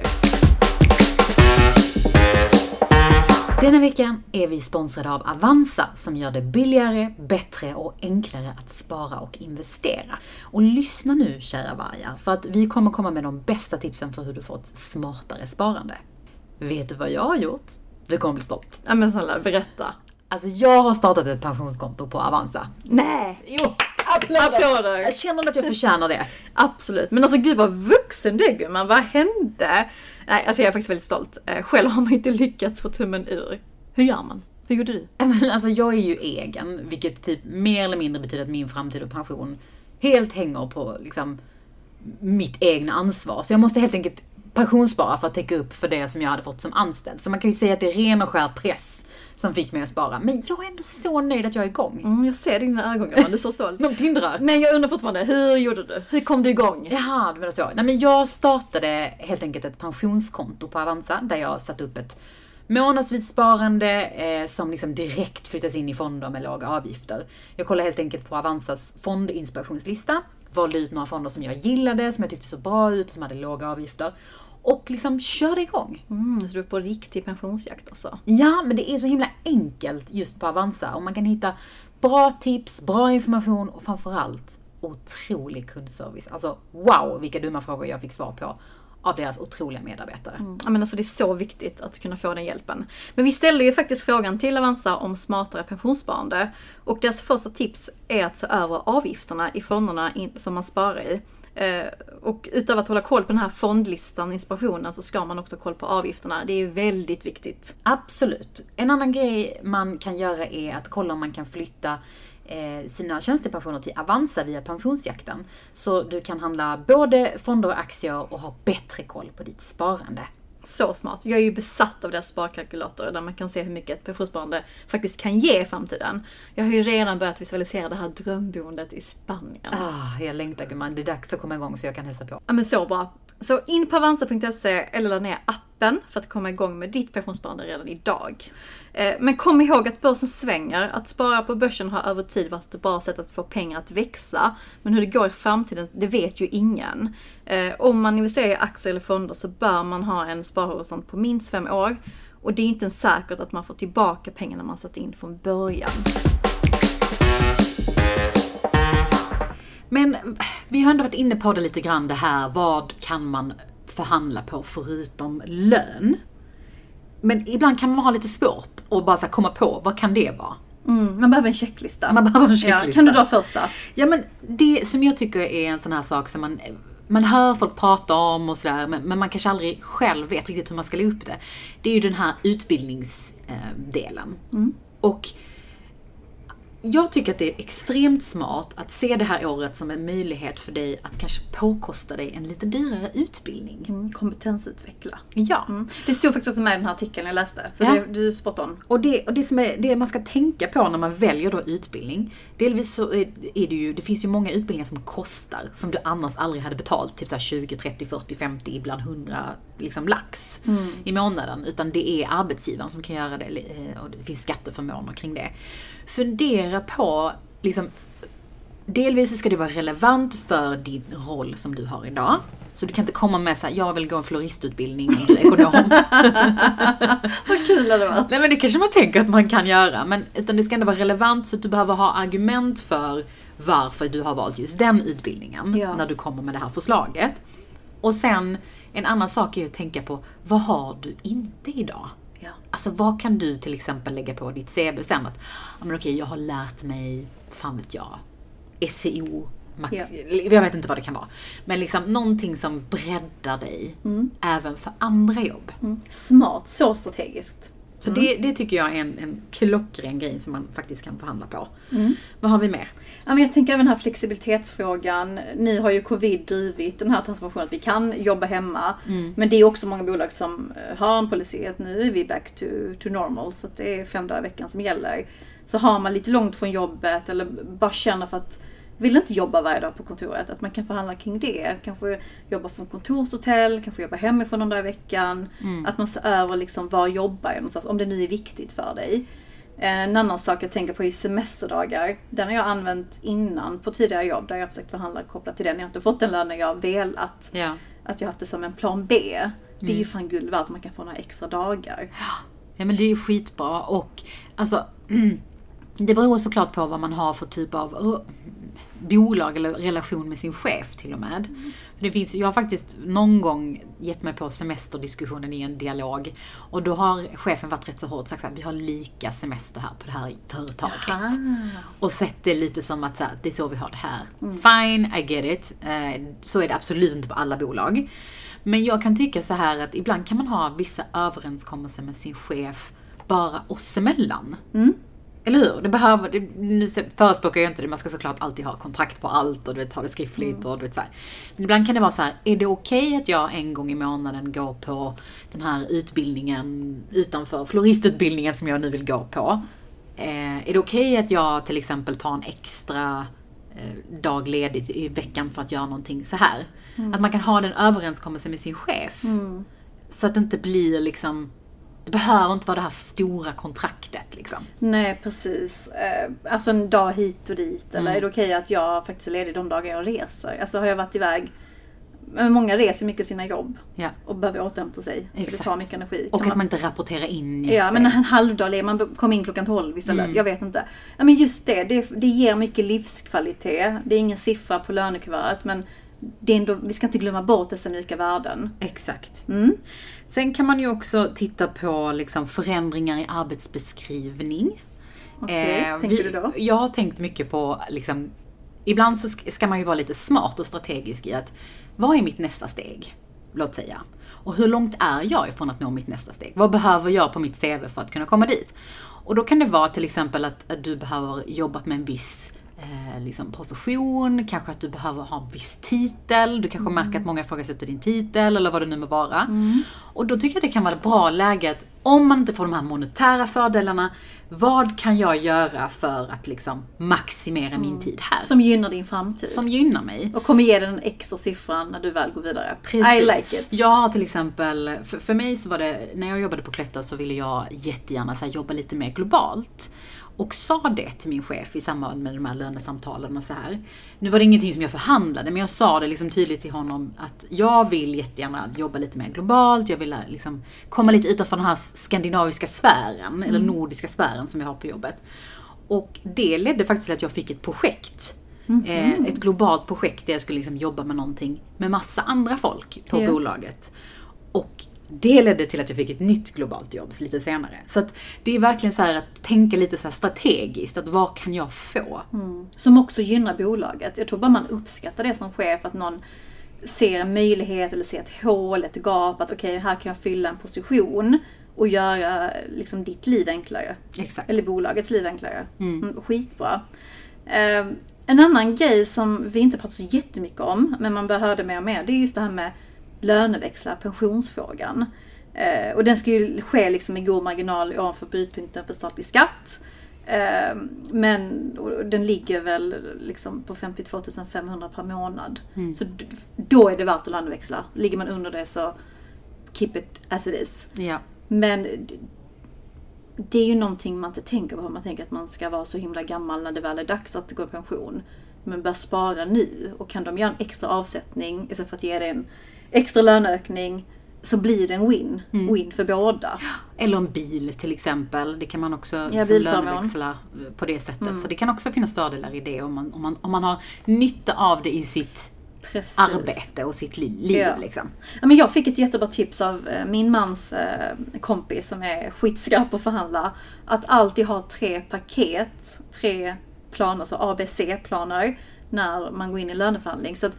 Denna veckan är vi sponsrade av Avanza som gör det billigare, bättre och enklare att spara och investera. Och lyssna nu kära vargar, för att vi kommer komma med de bästa tipsen för hur du får ett smartare sparande. Vet du vad jag har gjort? Du kommer bli stolt. Ja men snälla, berätta. Alltså jag har startat ett pensionskonto på Avanza. Nej! Jo, Applåder! jag känner att jag förtjänar det. Absolut. Men alltså gud vad vuxen du är gumman. Vad hände? Nej, alltså jag är faktiskt väldigt stolt. Eh, Själv har man inte lyckats få tummen ur. Hur gör man? Hur gjorde du? Men alltså jag är ju egen, vilket typ mer eller mindre betyder att min framtid och pension helt hänger på liksom mitt egna ansvar. Så jag måste helt enkelt pensionsspara för att täcka upp för det som jag hade fått som anställd. Så man kan ju säga att det är ren och skär press som fick mig att spara. Men jag är ändå så nöjd att jag är igång. Mm, jag ser dina ögon Johan, du är så stolt. (laughs) De tindrar. Men jag undrar fortfarande, hur gjorde du? Hur kom du igång? Jaha, du menar så. Nej men jag startade helt enkelt ett pensionskonto på Avanza där jag satte upp ett månadsvis sparande eh, som liksom direkt flyttas in i fonder med låga avgifter. Jag kollade helt enkelt på Avanzas fondinspirationslista, valde ut några fonder som jag gillade, som jag tyckte såg bra ut, som hade låga avgifter och liksom körde igång. Mm, så du är på riktig pensionsjakt alltså? Ja, men det är så himla enkelt just på Avanza och man kan hitta bra tips, bra information och framförallt otrolig kundservice. Alltså wow, vilka dumma frågor jag fick svar på av deras otroliga medarbetare. Mm. Ja, men alltså det är så viktigt att kunna få den hjälpen. Men vi ställde ju faktiskt frågan till Avanza om smartare pensionssparande. Och deras första tips är att se över avgifterna i fonderna som man sparar i. Och utöver att hålla koll på den här fondlistan, inspirationen, så ska man också ha koll på avgifterna. Det är väldigt viktigt. Absolut. En annan grej man kan göra är att kolla om man kan flytta eh, sina tjänstepensioner till Avanza via pensionsjakten. Så du kan handla både fonder och aktier och ha bättre koll på ditt sparande. Så smart. Jag är ju besatt av deras sparkalkylator där man kan se hur mycket ett pensionssparande faktiskt kan ge i framtiden. Jag har ju redan börjat visualisera det här drömboendet i Spanien. Ah, jag längtar gumman, det är dags att komma igång så jag kan hälsa på. Ja men så bra. Så in på avanza.se eller ladda ner appen för att komma igång med ditt pensionssparande redan idag. Eh, men kom ihåg att börsen svänger. Att spara på börsen har över tid varit ett bra sätt att få pengar att växa. Men hur det går i framtiden, det vet ju ingen. Eh, om man investerar i aktier eller fonder så bör man ha en sparhorisont på minst fem år. Och det är inte ens säkert att man får tillbaka pengarna man satt in från början. Men vi har ändå varit inne på det lite grann det här, vad kan man förhandla på förutom lön? Men ibland kan man ha lite svårt att bara så komma på, vad kan det vara? Mm, man behöver en checklista. Man behöver en checklista. Ja, kan du dra första? Ja men det som jag tycker är en sån här sak som man man hör folk prata om och sådär, men, men man kanske aldrig själv vet riktigt hur man ska lägga upp det. Det är ju den här utbildningsdelen. Mm. Och jag tycker att det är extremt smart att se det här året som en möjlighet för dig att kanske påkosta dig en lite dyrare utbildning. Mm, kompetensutveckla. Ja. Mm. Det stod faktiskt också med i den här artikeln jag läste. Så Ja. det, du är spot on. Och, det, och det, som är, det man ska tänka på när man väljer då utbildning, delvis så är, är det ju, det finns ju många utbildningar som kostar, som du annars aldrig hade betalt, typ så här 20, 30, 40, 50, ibland 100 liksom lax i månaden. Utan det är arbetsgivaren som kan göra det eh, och det finns skatteförmåner kring det. Fundera på, liksom, delvis ska det vara relevant för din roll som du har idag. Så du kan inte komma med så här, jag vill gå en floristutbildning om du är ekonom. (laughs) Vad kul det hade varit. Nej men det kanske man tänker att man kan göra, men utan det ska ändå vara relevant så att du behöver ha argument för varför du har valt just den utbildningen Ja. när du kommer med det här förslaget. Och sen, en annan sak är ju att tänka på, vad har du inte idag? Alltså vad kan du till exempel lägga på ditt CV sen? Att, ja men okej, jag har lärt mig, fan vet jag, SEO, max, Ja. jag vet inte vad det kan vara. Men liksom någonting som breddar dig även för andra jobb. Mm. Smart, så strategiskt. Så det, det tycker jag är en, en klockren grej som man faktiskt kan förhandla på. Vad har vi mer? Ja, men jag tänker även den här flexibilitetsfrågan. Ni har ju covid drivit den här transformationen att vi kan jobba hemma. Men det är också många bolag som eh, har en policy att nu är vi back to, to normal. Så det är fem dagar i veckan som gäller. Så har man lite långt från jobbet eller bara känner för att vill inte jobba varje dag på kontoret, att man kan förhandla kring det. Kanske jobba från kontorshotell, kanske jobba hemifrån någon dag i veckan. Att man ser över liksom var jobbar jag någonstans, om det nu är viktigt för dig. En annan sak jag tänker på är semesterdagar. Den har jag använt innan på tidigare jobb där jag har försökt förhandla kopplat till den. Jag har inte fått den lönen jag har velat. Ja. Att jag har haft det som en plan B. Det är ju fan guld värt om man kan få några extra dagar. Ja men det är ju skitbra och alltså (clears throat) Det beror såklart på vad man har för typ av bolag eller relation med sin chef till och med. För det finns, jag har faktiskt någon gång gett mig på semesterdiskussionen i en dialog och då har chefen varit rätt så hård och sagt att vi har lika semester här på det här företaget. Och sett det lite som att så här, det är så vi har det här. Fine, I get it. Eh, så är det absolut inte på alla bolag. Men jag kan tycka så här att ibland kan man ha vissa överenskommelser med sin chef bara oss emellan. Eller hur? Det behöver, det, nu förespråkar jag inte det, man ska såklart alltid ha kontrakt på allt och du vet, ha det skriftligt och du vet så här. Men ibland kan det vara så här, är det okej okay att jag en gång i månaden går på den här utbildningen utanför, floristutbildningen som jag nu vill gå på? Eh, är det okej okay att jag till exempel tar en extra eh, dag ledigt i veckan för att göra någonting så här? Mm. Att man kan ha den överenskommelsen med sin chef. Mm. Så att det inte blir liksom det behöver inte vara det här stora kontraktet liksom. Nej, precis. Eh, alltså en dag hit och dit. Eller Mm. är det okej att jag faktiskt är ledig de dagar jag reser? Alltså har jag varit iväg men Många reser mycket sina jobb Ja. och behöver återhämta sig. Exakt. Det tar mycket energi. Och att man inte rapporterar in just Ja, men det. en halvdag, le- man kom in klockan 12 istället. Mm. Jag vet inte. Ja, men just det, det, det ger mycket livskvalitet. Det är ingen siffra på lönekuvertet, men det är ändå, vi ska inte glömma bort dessa mjuka värden. Exakt. Mm. Sen kan man ju också titta på liksom förändringar i arbetsbeskrivning. Okej, Eh, tänker vi- du då? Jag har tänkt mycket på, liksom, ibland så sk- ska man ju vara lite smart och strategisk i att, vad är mitt nästa steg? Låt säga. Och hur långt är jag ifrån att nå mitt nästa steg? Vad behöver jag på mitt CV för att kunna komma dit? Och då kan det vara till exempel att, att du behöver jobba med en viss eh, liksom profession, kanske att du behöver ha en viss titel, du kanske märker att många ifrågasätter din titel eller vad det nu må vara. Och då tycker jag det kan vara ett bra läge att om man inte får de här monetära fördelarna, vad kan jag göra för att liksom maximera min tid här? Som gynnar din framtid. Som gynnar mig. Och kommer ge dig den extra siffran när du väl går vidare. Precis. I like it. Jag har till exempel, för, för mig så var det, när jag jobbade på Cloetta så ville jag jättegärna så jobba lite mer globalt. Och sa det till min chef i samband med de här lönesamtalen och så här. Nu var det ingenting som jag förhandlade, men jag sa det liksom tydligt till honom att jag vill jättegärna jobba lite mer globalt, jag vill liksom komma lite utanför den här skandinaviska sfären, eller nordiska sfären som jag har på jobbet. Och det ledde faktiskt till att jag fick ett projekt. Eh, ett globalt projekt där jag skulle liksom jobba med någonting med massa andra folk på Ja. bolaget. Och det ledde till att jag fick ett nytt globalt jobb lite senare. Så att det är verkligen så att tänka lite så strategiskt, att vad kan jag få? Som också gynnar bolaget. Jag tror bara man uppskattar det som chef, att någon ser en möjlighet eller ser ett hål, ett gap, att okej, här kan jag fylla en position och göra liksom ditt liv enklare. Exakt. Eller bolagets liv enklare. Mm, skitbra. Eh, en annan grej som vi inte pratar så jättemycket om, men man bör höra det mer och mer, det är just det här med löneväxlar, pensionsfrågan. Eh, och den ska ju ske liksom i god marginal ovanför brytpunkten för statlig skatt. Eh, men den ligger väl liksom på 52 500 per månad. Så d- då är det värt att löneväxla. Ligger man under det så keep it as it is. Ja. Men det är ju någonting man inte tänker på. Man tänker att man ska vara så himla gammal när det väl är dags att gå i pension. Men bör spara nu. Och kan de göra en extra avsättning istället för att ge det en extra löneökning så blir det en win. Win för båda. Eller en bil till exempel. Det kan man också Ja, liksom löneväxla eh, på det sättet. Så det kan också finnas fördelar i det om man, om man, om man har nytta av det i sitt Precis. arbete och sitt li- liv. Ja. Liksom. Ja, men jag fick ett jättebra tips av eh, min mans eh, kompis som är skitskarp på att förhandla. Att alltid ha tre paket, tre planer, alltså ABC-planer, när man går in i löneförhandling. Så att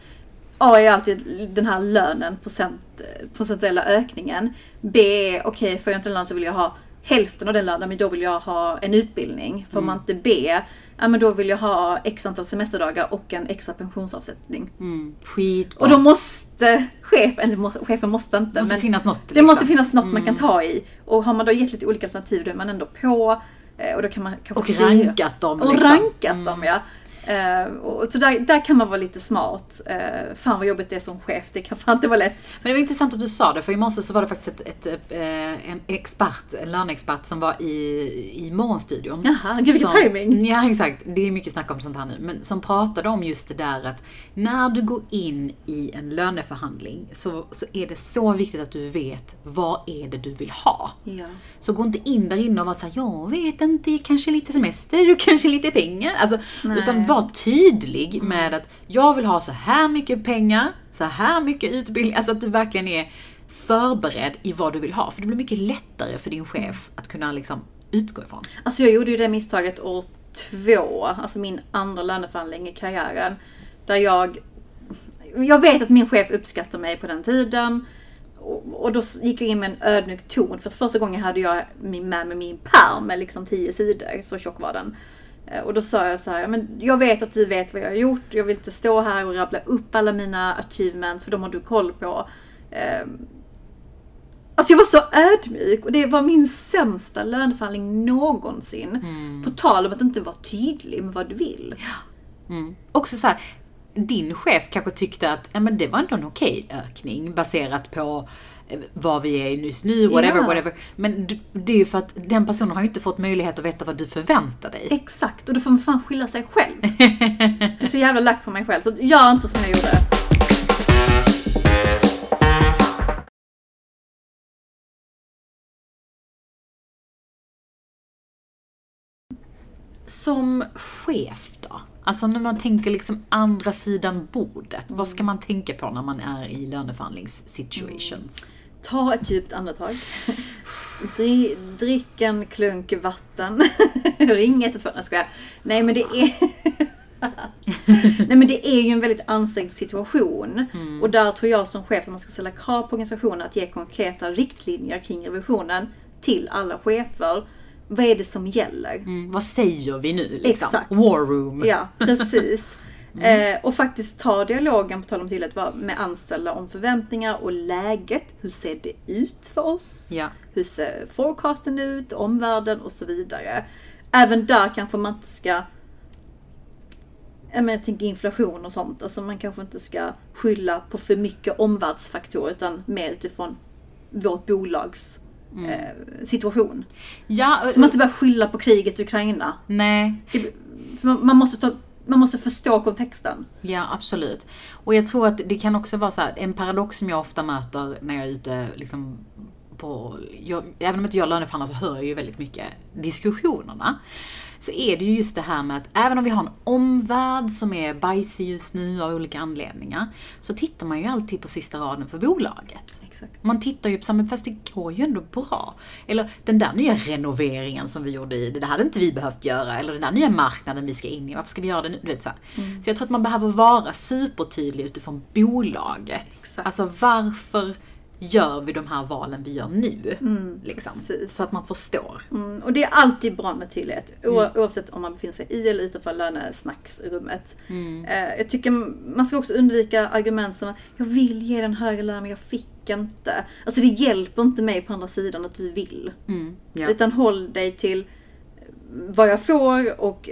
A är alltid den här lönen, procent, eh, procentuella ökningen. B är, okej, får jag inte en lön så vill jag ha hälften av den lönen, men då vill jag ha en utbildning. Får man inte B, ja men då vill jag ha x antal semesterdagar och en extra pensionsavsättning. Mm. Skitbra. Och då måste chefen, eller må, chefen måste inte, det måste men finnas något. det liksom. måste finnas något man kan ta i. Och har man då gett lite olika alternativ då är man ändå på. eh, Och då kan man kanske Och rankat dem. Och liksom. rankat dem ja. Eh, och så där, där kan man vara lite smart. Uh, fan vad jobbigt det är som chef, det kan fan inte vara lätt. Men det var intressant att du sa det, för i morse så var det faktiskt ett, ett, eh, en expert, en löneexpert som var i, i Morgonstudion. Jaha, gud vilken timing. Ja exakt, det är mycket snack om sånt här nu. Men som pratade om just det där att när du går in i en löneförhandling så, så är det så viktigt att du vet vad är det du vill ha. Ja. Så gå inte in där inne och vara såhär, jag vet inte, kanske lite semester och kanske lite pengar. Alltså, Nej. utan var tydlig med att jag vill ha så här mycket pengar, så här mycket utbildning. Alltså att du verkligen är förberedd i vad du vill ha. För det blir mycket lättare för din chef att kunna liksom utgå ifrån. Alltså jag gjorde ju det misstaget år två, alltså min andra löneförhandling i karriären. Där jag, jag vet att min chef uppskattar mig på den tiden. Och, då gick jag in med en ödmjuk ton för att första gången hade jag min, med mig min pärm med liksom tio sidor, så tjock var den. Eh, Och då sa jag så här, men jag vet att du vet vad jag har gjort. Jag vill inte stå här och rabbla upp alla mina achievements för de har du koll på. Eh, Alltså jag var så ödmjuk och det var min sämsta löneförhandling någonsin. På tal om att inte vara tydlig med vad du vill. Också så här, din chef kanske tyckte att ja, men det var ändå en okej ökning baserat på vad vi är just nu, whatever, Ja. whatever. Men det är ju för att den personen har ju inte fått möjlighet att veta vad du förväntar dig. Exakt, och då får man fan skylla sig själv. (laughs) Jag är så jävla lack på mig själv, så gör inte som jag gjorde. Som chef då? Alltså när man tänker liksom andra sidan bordet, vad ska man tänka på när man är i löneförhandlingssituations? Ta ett djupt andetag. Dri, drick en klunk vatten. (laughs) Ring 112. Nej, skojar. Nej men det är... (laughs) Nej men det är ju en väldigt ansträngd situation. Och där tror jag som chef att man ska ställa krav på organisationen att ge konkreta riktlinjer kring revisionen till alla chefer. Vad är det som gäller? Mm, vad säger vi nu liksom? Exakt. War room. Ja, precis. (laughs) Eh, och faktiskt ta dialogen, på tal om var med anställda om förväntningar och läget. Hur ser det ut för oss? Ja. Hur ser forecasten ut? Omvärlden och så vidare. Även där kanske man inte ska Ja, men jag tänker inflation och sånt. Alltså man kanske inte ska skylla på för mycket omvärldsfaktorer utan mer utifrån vårt bolags eh, situation. Ja, Så man inte bara skylla på kriget i Ukraina. nej. Det, man, måste ta, man måste förstå kontexten. Ja, absolut. Och jag tror att det kan också vara så här, en paradox som jag ofta möter när jag är ute liksom på, jag, även om inte jag löneförhandlar så hör jag ju väldigt mycket diskussionerna. Så är det ju just det här med att även om vi har en omvärld som är bajsig just nu av olika anledningar, så tittar man ju alltid på sista raden för bolaget. Exakt. Man tittar ju på samma, fast det går ju ändå bra. Eller den där nya renoveringen som vi gjorde i, det hade inte vi behövt göra. Eller den där nya marknaden vi ska in i, varför ska vi göra det nu? Du vet, så, här. så jag tror att man behöver vara supertydlig utifrån bolaget. Exakt. Alltså varför gör vi de här valen vi gör nu? liksom. precis. Så att man förstår. Mm, och det är alltid bra med tydlighet. O- Oavsett om man befinner sig i eller utanför lönesnacksrummet. Eh, jag tycker man ska också undvika argument som jag vill ge den högre lön men jag fick inte. Alltså det hjälper inte mig på andra sidan att du vill. Ja. Utan håll dig till vad jag får och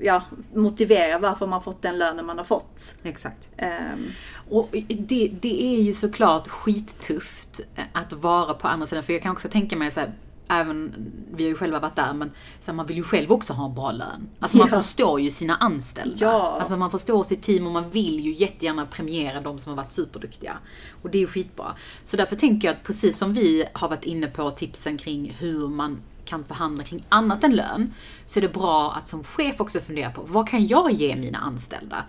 ja, motivera varför man fått den lönen man har fått. Exakt. Ehm, Och det, det är ju såklart skittufft att vara på andra sidan. För jag kan också tänka mig så här, även, vi har ju själva varit där, men så här, man vill ju själv också ha en bra lön. Alltså man Ja. förstår ju sina anställda. Ja. Alltså man förstår sitt team och man vill ju jättegärna premiera de som har varit superduktiga. Och det är ju skitbra. Så därför tänker jag att precis som vi har varit inne på tipsen kring hur man kan förhandla kring annat än lön, så är det bra att som chef också fundera på vad kan jag ge mina anställda?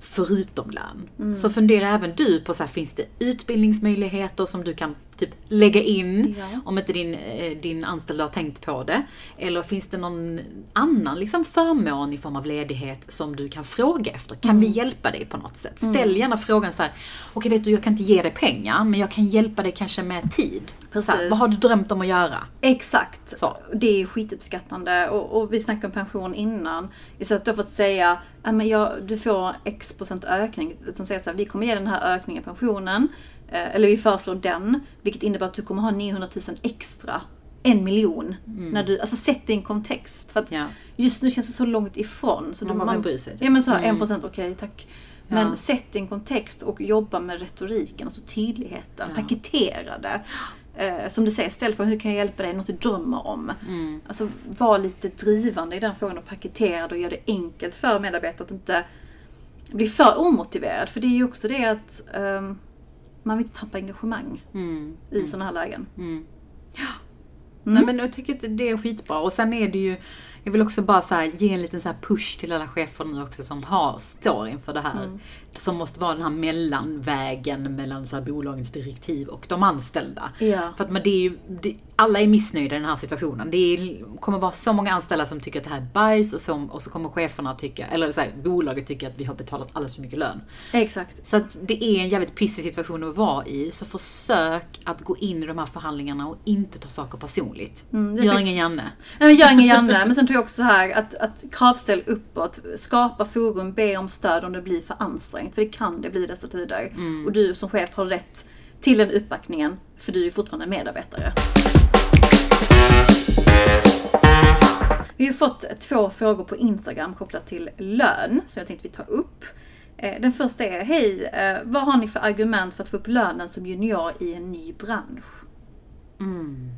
Förutom lön. Mm. Så fundera även du på så här, finns det utbildningsmöjligheter som du kan typ lägga in Ja. om inte din, eh, din anställda har tänkt på det. Eller finns det någon annan liksom förmån i form av ledighet som du kan fråga efter? Kan Mm. vi hjälpa dig på något sätt? Ställ gärna frågan så här, okej vet du jag kan inte ge dig pengar men jag kan hjälpa dig kanske med tid. Här, vad har du drömt om att göra? Exakt. Så. Det är skituppskattande. Och, och vi snackade om pension innan. Istället för att säga "Ja, men jag, du får x procent ökning. Utan säga så här, vi kommer ge den här ökningen i pensionen. Eh, eller vi föreslår den. Vilket innebär att du kommer ha 900 000 extra. En miljon. När du, alltså sätt det i en kontext. För att Ja. just nu känns det så långt ifrån. Så Man då- bara får bry sig, typ. Ja men så här, en procent, okej tack. Men Ja. sätt det i en kontext och jobba med retoriken, alltså tydligheten. Ja. Paketera det. Eh, som du säger, ställ frågan hur kan jag hjälpa dig? Något du drömmer om. Mm. Alltså var lite drivande i den frågan och paketera det och gör det enkelt för medarbetare att inte bli för omotiverad. För det är ju också det att ehm, man vill inte tappa engagemang Mm. i sådana här lägen. Nej men jag tycker att det är skitbra. Och sen är det ju, jag vill också bara så här, ge en liten så push till alla chefer nu också som har, står inför det här. Som måste vara den här mellanvägen mellan så här bolagens direktiv och de anställda. Ja. För att men det är ju, det, alla är missnöjda i den här situationen. Det är, kommer vara så många anställda som tycker att det här är bajs och, som, och så kommer cheferna tycka, eller så här, bolaget tycker att vi har betalat alldeles för mycket lön. Exakt. Så att det är en jävligt pissig situation att vara i. Så försök att gå in i de här förhandlingarna och inte ta saker personligt. Mm, Gör faktiskt- ingen Janne. Nej men gör ingen Janne. Men sen tror jag också så här att, att kravställ uppåt, skapa forum, be om stöd om det blir för ansträngt. För det kan det bli dessa tider. Och du som chef har rätt till den uppbackningen. För du är fortfarande medarbetare. Två frågor på Instagram kopplat till lön som jag tänkte vi tar upp. Eh, den första är, hej, eh, vad har ni för argument för att få upp lönen som junior i en ny bransch? Mm.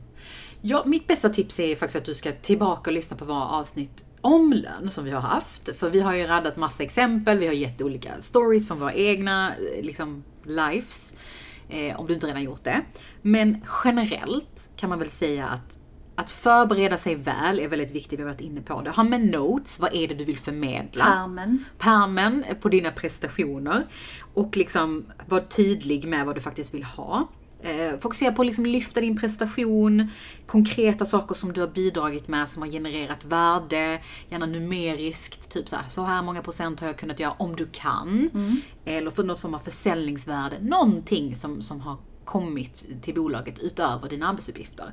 Ja, mitt bästa tips är faktiskt att du ska tillbaka och lyssna på våra avsnitt om lön som vi har haft. För vi har ju radat massa exempel, vi har gett olika stories från våra egna eh, liksom, lives. Eh, om du inte redan gjort det. Men generellt kan man väl säga att att förbereda sig väl är väldigt viktigt, vi har varit inne på det. Ha med notes, vad är det du vill förmedla? Pärmen. Pärmen på dina prestationer. Och liksom var tydlig med vad du faktiskt vill ha. Eh, fokusera på att liksom lyfta din prestation, konkreta saker som du har bidragit med som har genererat värde, gärna numeriskt, typ så här, så här många procent har jag kunnat göra om du kan. Eller för något form av försäljningsvärde, någonting som, som har kommit till bolaget utöver dina arbetsuppgifter.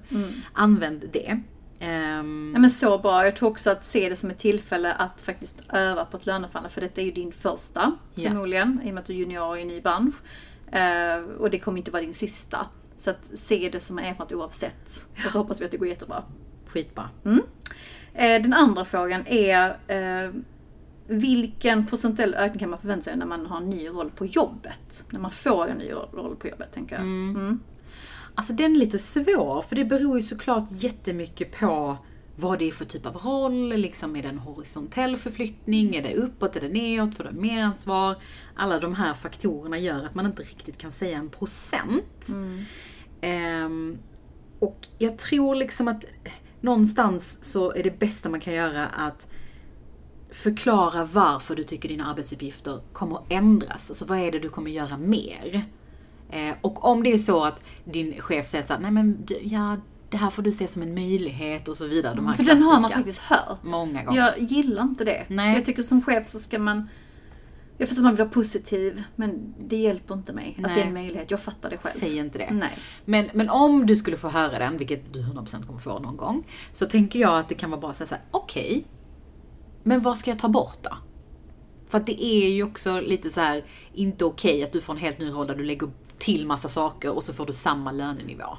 Använd det. Ehm, Ja, men så bra. Jag tror också att se det som ett tillfälle att faktiskt öva på ett löneförhandla. För detta är ju din första Ja. förmodligen. I och med att du är junior i en ny bransch. Eh, och det kommer inte vara din sista. Så att se det som en erfarenhet oavsett. Och så hoppas vi att det går jättebra. skitbra. Eh, den andra frågan är eh, vilken procentuell ökning kan man förvänta sig när man har en ny roll på jobbet? När man får en ny roll- på jobbet, tänker jag. Mm. Alltså den är lite svår, för det beror ju såklart jättemycket på vad det är för typ av roll, liksom är det en horisontell förflyttning, är det uppåt, är det neråt, får du mer ansvar? Alla de här faktorerna gör att man inte riktigt kan säga en procent. Ehm, och jag tror liksom att någonstans så är det bästa man kan göra att förklara varför du tycker dina arbetsuppgifter kommer att ändras. Alltså vad är det du kommer göra mer? Eh, och om det är så att din chef säger såhär, nej men du, ja, det här får du se som en möjlighet och så vidare. De här För den har man faktiskt hört. Många gånger. Jag gillar inte det. Nej. Jag tycker som chef så ska man... Jag förstår att man vill vara positiv, men det hjälper inte mig. Att Nej. det är en möjlighet. Jag fattar det själv. Säg inte det. Nej. Men, men om du skulle få höra den, vilket du 100% kommer få någon gång, så tänker jag att det kan vara bra att säga såhär, okej, men vad ska jag ta bort då? För att det är ju också lite så här inte okej att du får en helt ny roll där du lägger till massa saker och så får du samma lönenivå.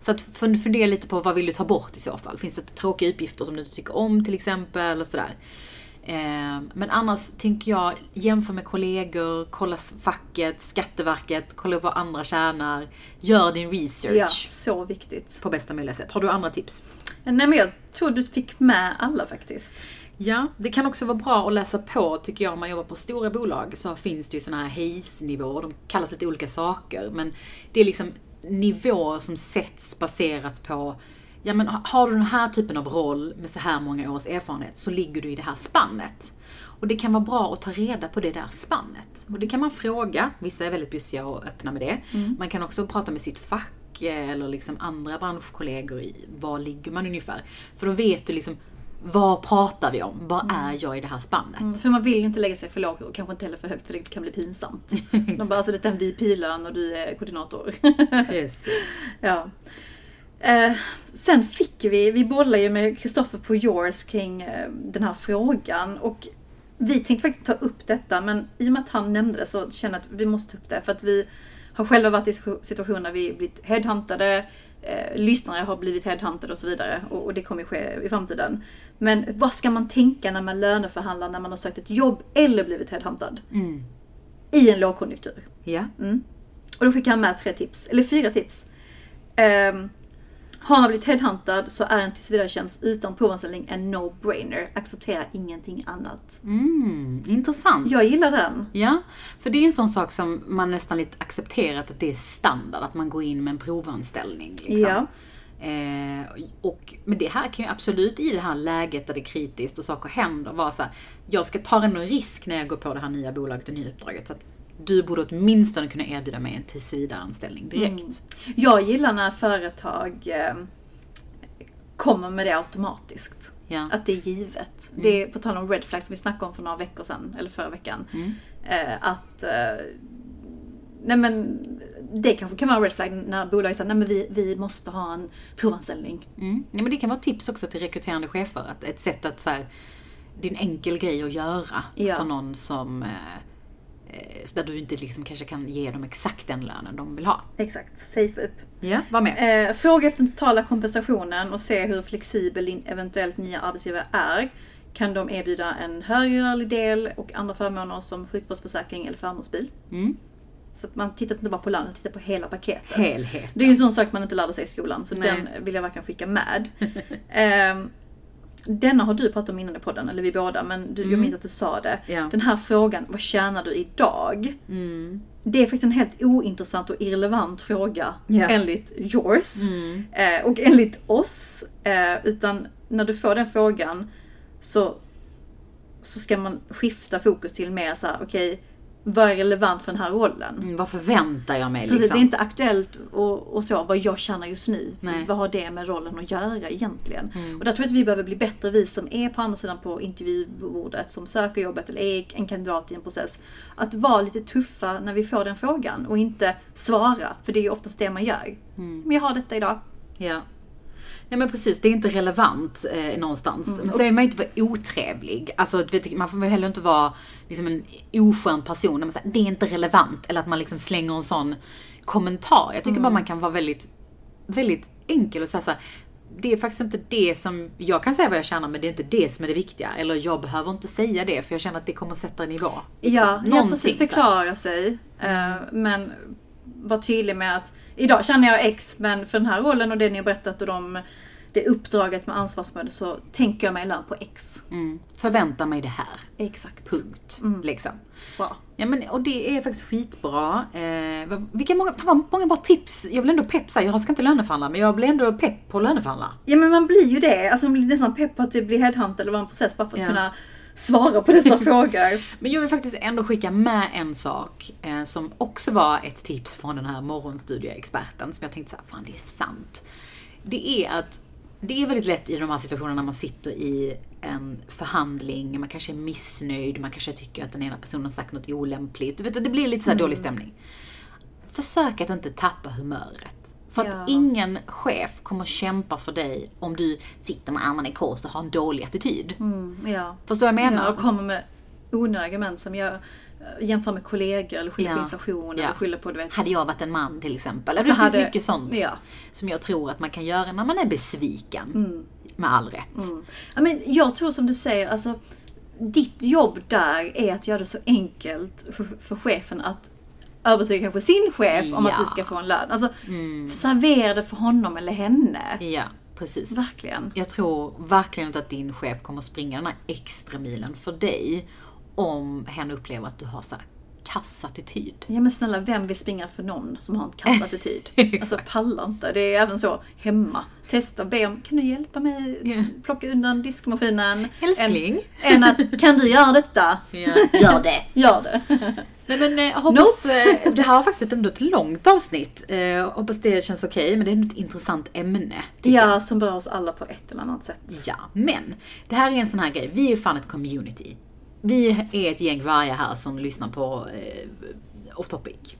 Så att fun- fundera lite på vad vill du ta bort i så fall? Finns det tråkiga uppgifter som du inte tycker om till exempel? Och sådär. Eh, Men annars tänker jag jämför med kollegor, kolla facket, Skatteverket, kolla vad andra tjänar. Gör din research Ja, så viktigt. på bästa möjliga sätt. Har du andra tips? Nej men jag tror du fick med alla faktiskt. Ja, det kan också vara bra att läsa på tycker jag om man jobbar på stora bolag så finns det ju såna här HACE-nivåer. De kallas lite olika saker men det är liksom nivåer som sätts baserat på Ja men har du den här typen av roll med så här många års erfarenhet så ligger du i det här spannet. Och det kan vara bra att ta reda på det där spannet. Och det kan man fråga, vissa är väldigt bussiga och öppna med det. Man kan också prata med sitt fack eh, eller liksom andra branschkollegor i var ligger man ungefär. För då vet du liksom vad pratar vi om? Vad är jag i det här spannet? Mm, För man vill ju inte lägga sig för lågt och kanske inte heller för högt för det kan bli pinsamt. (laughs) De bara, alltså det är en VP-lön och du är koordinator. (laughs) Precis. ja. Eh, sen fick vi, vi bollade ju med Kristoffer på yours kring eh, den här frågan och vi tänkte faktiskt ta upp detta men i och med att han nämnde det så känner jag att vi måste ta upp det för att vi har själva varit i situationer där vi blivit headhuntade, eh, lyssnare har blivit headhuntade och så vidare och, och det kommer ske i framtiden. Men vad ska man tänka när man löneförhandlar när man har sökt ett jobb eller blivit headhuntad? Mm. I en lågkonjunktur. Ja. Och då fick han med tre tips, eller fyra tips. Um, har man blivit headhuntad så är en tillsvidaretjänst utan provanställning en no-brainer. Acceptera ingenting annat. Mm, intressant. Jag gillar den. Ja, för det är en sån sak som man nästan lite accepterat att det är standard, att man går in med en provanställning. Liksom. Ja. Eh, och, men det här kan ju absolut i det här läget där det är kritiskt och saker händer vara så här, jag ska ta en risk när jag går på det här nya bolaget och nya uppdraget. Så att du borde åtminstone kunna erbjuda mig en tillsvidareanställning direkt. Jag gillar när företag eh, kommer med det automatiskt. Ja. Att det är givet. Det är på tal om red flags som vi snackade om för några veckor sedan, eller förra veckan. Eh, att eh, Nej men det kanske kan vara en red flag när bolaget säger nej men vi, vi måste ha en provanställning. Mm. Ja, men det kan vara tips också till rekryterande chefer. Att ett sätt att så här, det är en enkel grej att göra Ja. för någon som eh, eh, där du inte liksom kanske kan ge dem exakt den lönen de vill ha. Exakt, safe upp. Ja, var med. Eh, fråga efter den totala kompensationen och se hur flexibel din eventuellt nya arbetsgivare är. Kan de erbjuda en högre rörlig del och andra förmåner som sjukvårdsförsäkring eller förmånsbil? Mm. Så att man tittar inte bara på lönen, tittar på hela paketet. Helhet. Det är ju en sån sak man inte lärde sig i skolan, så Nej. den vill jag verkligen skicka med. (laughs) Ehm, denna har du pratat om innan i podden, eller vi båda, men du, jag minns att du sa det. Ja. Den här frågan, vad tjänar du idag? Det är faktiskt en helt ointressant och irrelevant fråga Ja. enligt yours. Eh, och enligt oss. Eh, utan när du får den frågan så, så ska man skifta fokus till mer så här: okej, vad är relevant för den här rollen? Mm, vad förväntar jag mig Precis, liksom? det är inte aktuellt och, och så vad jag känner just nu. Nej. Mm. Vad har det med rollen att göra egentligen? Och där tror jag att vi behöver bli bättre, vi som är på andra sidan på intervjubordet, som söker jobbet eller är en kandidat i en process. Att vara lite tuffa när vi får den frågan och inte svara, för det är ju oftast det man gör. Mm. Men jag har detta idag. Ja. Nej men precis, det är inte relevant eh, någonstans. Mm. Men sen vill man ju inte vara otrevlig. Alltså, vet, man får väl heller inte vara liksom, en oskön person när man säger det är inte relevant. Eller att man liksom slänger en sån kommentar. Jag tycker Mm. bara man kan vara väldigt, väldigt enkel och säga så här, det är faktiskt inte det som, jag kan säga vad jag tjänar men det är inte det som är det viktiga. Eller jag behöver inte säga det för jag känner att det kommer sätta en nivå. Liksom, Ja, ja precis. Förklara sig. Eh, men var tydlig med att idag känner jag X, men för den här rollen och det ni har berättat och de, det uppdraget med ansvarsområde så tänker jag mig lön på X. Mm. Förvänta mig det här. Exakt. Punkt. Liksom. Bra. Ja men och det är faktiskt skitbra. Eh, vilka många, fan många bra tips. Jag blir ändå pepp så här, jag ska inte löneförhandla men jag blir ändå pepp på att löneförhandla. Ja men man blir ju det. Alltså man blir nästan pepp på att det blir headhunt eller vara en process bara för att Ja. kunna svara på dessa (laughs) frågor. Men jag vill faktiskt ändå skicka med en sak eh, som också var ett tips från den här morgonstudieexperten som jag tänkte så här, fan det är sant. Det är att det är väldigt lätt i de här situationerna när man sitter i en förhandling, man kanske är missnöjd, man kanske tycker att den ena personen har sagt något olämpligt. Du vet, det blir lite så här dålig stämning. Försök att inte tappa humöret. För att Ja. ingen chef kommer kämpa för dig om du sitter med armarna i kors och har en dålig attityd. Mm, ja. Förstår vad jag menar? Ja, och kommer med onödiga argument som jag eh, jämför med kollegor eller skyller på Ja. inflation Ja. eller skyller på du vet. Hade jag varit en man till exempel. Det Så finns hade- mycket sånt som jag tror att man kan göra när man är besviken. Med all rätt. Mm. Ja, men jag tror som du säger, alltså ditt jobb där är att göra det så enkelt för, för chefen att övertyga kanske sin chef om Ja. att du ska få en lön. Alltså servera det för honom eller henne. Ja, precis. Verkligen. Jag tror verkligen inte att din chef kommer springa den här extra milen för dig om hen upplever att du har så här kass attityd. Ja men snälla, vem vill springa för någon som har en kass attityd? (laughs) alltså pallar inte. Det är även så hemma. Testa, be om, kan du hjälpa mig Ja. plocka undan diskmaskinen? Älskling. Än, än att, kan du göra detta? Ja, gör det! Gör det. (laughs) Nej men eh, hoppas, eh, det här var faktiskt ändå ett långt avsnitt. Eh, hoppas det känns okej, men det är ett intressant ämne. tycker jag. ja, som berör oss alla på ett eller annat sätt. Ja, men det här är en sån här grej. Vi är fan ett community. Vi är ett gäng varje här som lyssnar på eh, Off Topic.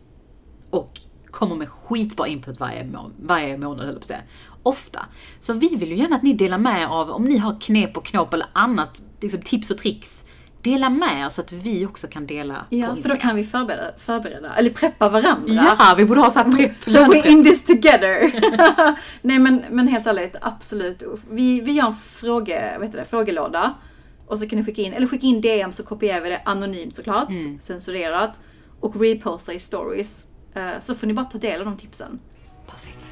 Och kommer med skitbra input varje, må- varje månad, höll jag på att säga. Ofta. Så vi vill ju gärna att ni delar med av, om ni har knep och knåp eller annat, liksom tips och tricks dela med oss så att vi också kan dela Ja, på för då kan vi förbereda, förbereda, eller preppa varandra. Ja, vi borde ha såhär mm. prepp. So we're in this together. (laughs) (laughs) Nej men, men helt ärligt, absolut. Vi, vi gör en fråge, vad det, frågelåda. Och så kan ni skicka in, eller skicka in DM så kopierar vi det anonymt såklart, mm. censurerat. Och reposta i stories. Eh, så får ni bara ta del av de tipsen. Perfekt.